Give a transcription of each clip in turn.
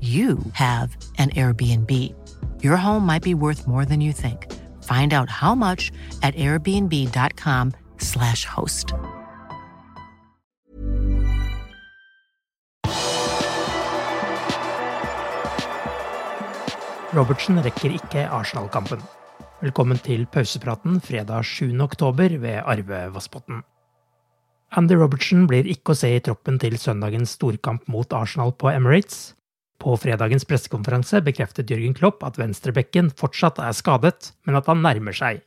you have an Airbnb. Your home might be worth more than you think. Find out how much at airbnb.com/slash host. Robertsen rekker ikke Arsenal-kampen. Velkommen til pausepraten fredag 7. oktober ved Arve Vassbotn. Andy Robertsen blir ikke å se i troppen til søndagens storkamp mot Arsenal på Emirates. På fredagens pressekonferanse bekreftet Jørgen Klopp at venstrebekken fortsatt er skadet, men at han nærmer seg.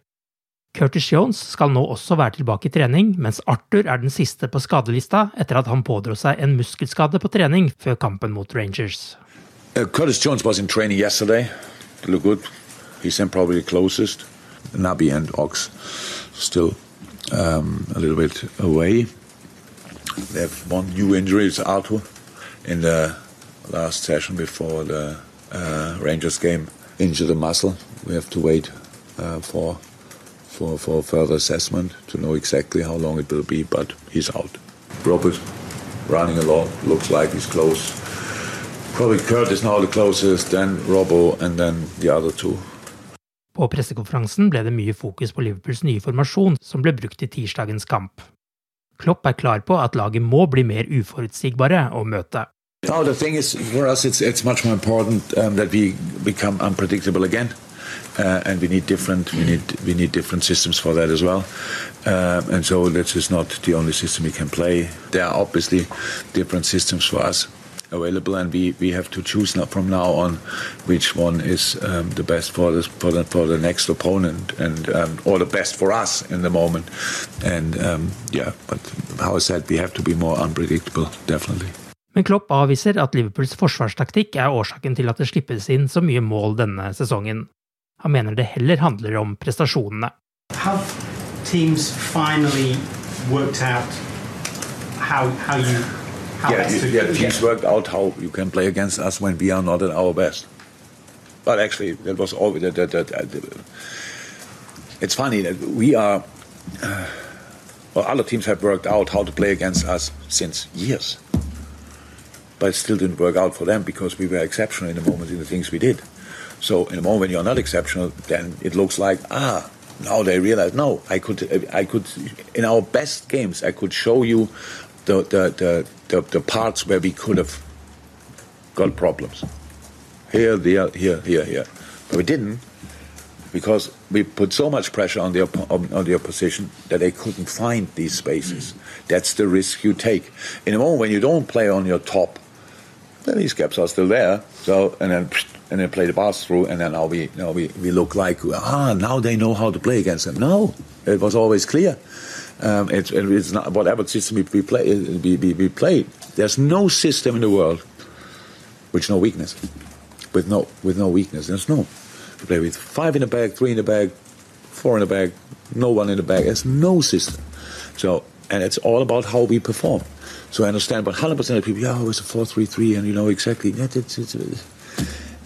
Curtis Jones skal nå også være tilbake i trening, mens Arthur er den siste på skadelista etter at han pådro seg en muskelskade på trening før kampen mot Rangers. Uh, Curtis Jones was in training yesterday. Look good. He's then probably the closest. Nabi and Ox still um, a little bit away. They have one new injury. It's Arthur in the last session before the uh, Rangers game. Injured the muscle. We have to wait uh, for for for further assessment to know exactly how long it will be. But he's out. Robert running along. Looks like he's close. Probably Kurt is now the closest, then Robbo, and then the other two. På pressekonferansen ble det mye fokus på Liverpools nye formasjon, som ble brukt i tirsdagens kamp. Klopp er klar på at laget må bli mer uforutsigbare å møte. No, the thing is, for us, it's it's much more important um, that we become unpredictable again, uh, and we need different we need we need different systems for that as well. Um, and so this is not the only system we can play. There are obviously different systems for us available, and we, we have to choose now from now on which one is um, the best for the for the for the next opponent, and um, or the best for us in the moment. And um, yeah, but how I said, we have to be more unpredictable, definitely. Men Klopp avviser at Liverpools forsvarstaktikk er årsaken til at det slippes inn så mye mål denne sesongen. Han mener det heller handler om prestasjonene. Have teams finally worked out how how you how yeah, best you, to yeah, teams worked out how you can play against us when we are not at our best. But actually, that was always that. that, that, that it's funny that we are. Uh, well, other teams have worked out how to play against us since years, but it still didn't work out for them because we were exceptional in the moment in the things we did. So in the moment when you're not exceptional, then it looks like ah. Now they realize no, I could, I could, in our best games, I could show you the the, the, the, the parts where we could have got problems. Here, there, here, here, here. But we didn't because we put so much pressure on the on, on the opposition that they couldn't find these spaces. That's the risk you take. In a moment when you don't play on your top, these gaps are still there. So and then and then play the pass through, and then now we now we, we look like ah now they know how to play against them. No, it was always clear. Um, it's, it's not whatever system we, we play. We, we, we play. There's no system in the world which no weakness, with no with no weakness. There's no. We play with five in the bag, three in the bag, four in the bag, no one in the bag. There's no system. So and it's all about how we perform. So I understand, but 100% of people, yeah, oh, it's a 4-3-3, and you know exactly. That, it's, it's,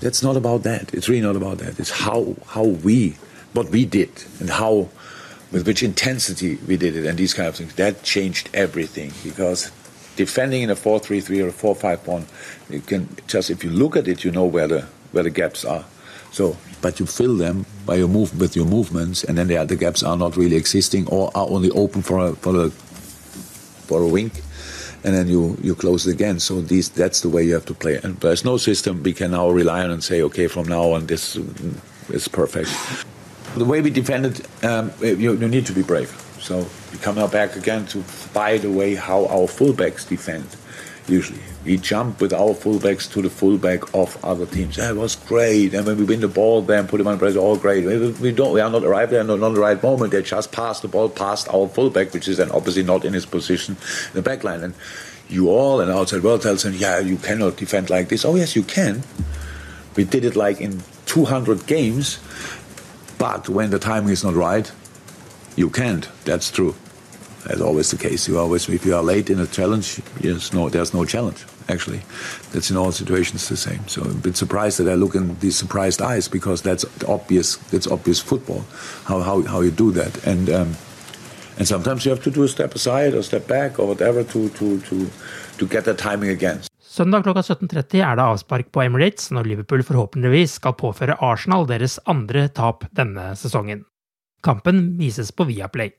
that's not about that. It's really not about that. It's how how we, what we did, and how, with which intensity we did it, and these kind of things. That changed everything because defending in a 4-3-3 or a 4-5-1, you can just if you look at it, you know where the where the gaps are. So, but you fill them by your move with your movements, and then the, the gaps are not really existing or are only open for a for a for a wink, and then you you close it again. So these that's the way you have to play. And there's no system we can now rely on and say, okay, from now on this is perfect. The way we defended, um, you, you need to be brave. So we come now back again to by the way how our fullbacks defend. Usually we jump with our fullbacks to the fullback of other teams. That was great. And when we win the ball, then put on the pressure, all great. We don't. We are not arrived there, not, the right moment. They just pass the ball past our fullback, which is then obviously not in his position in the back line. And you all and outside world tells him, yeah, you cannot defend like this. Oh yes, you can. We did it like in 200 games, but when the timing is not right, you can't. That's true. That's always the case. You always, if you are late in a challenge, yes, no, there's no challenge. Actually, that's in all situations the same. So I'm a bit surprised that I look in these surprised eyes because that's obvious. That's obvious football. How how, how you do that and. Um, and sometimes you have to do a step aside or step back or whatever to, to, to, to get that timing again. Søndag klokka 17.30 er det avspark på Emirates når Liverpool forhåpentligvis skal påføre Arsenal deres andre tap denne sesongen. Kampen vises på Viaplay.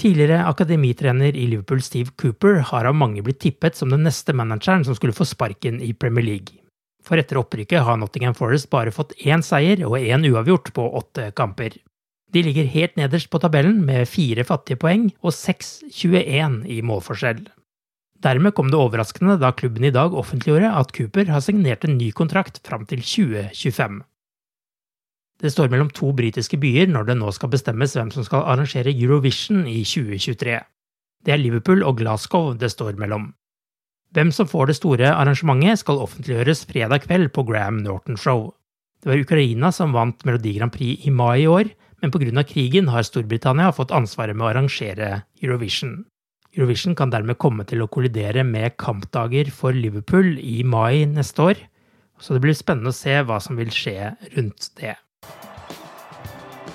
Tidligere akademitrener i Liverpool Steve Cooper har av mange blitt tippet som den neste manageren som skulle få sparken i Premier League. For etter opprykket har Nottingham Forest bare fått én seier og én uavgjort på åtte kamper. De ligger helt nederst på tabellen med fire fattige poeng og 6-21 i målforskjell. Dermed kom det overraskende da klubben i dag offentliggjorde at Cooper har signert en ny kontrakt fram til 2025. Det står mellom to britiske byer når det nå skal bestemmes hvem som skal arrangere Eurovision i 2023. Det er Liverpool og Glasgow det står mellom. Hvem som får det store arrangementet, skal offentliggjøres fredag kveld på Graham Norton Show. Det var Ukraina som vant Melodi Grand Prix i mai i år, men pga. krigen har Storbritannia fått ansvaret med å arrangere Eurovision. Eurovision kan dermed komme til å kollidere med kampdager for Liverpool i mai neste år, så det blir spennende å se hva som vil skje rundt det.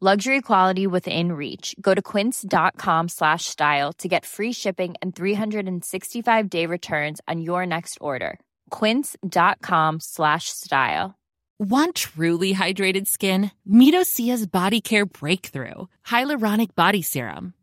luxury quality within reach. Go to quince.com slash style to get free shipping and 365 day returns on your next order. quince.com slash style. Want truly hydrated skin? Meet body care breakthrough. Hyaluronic body serum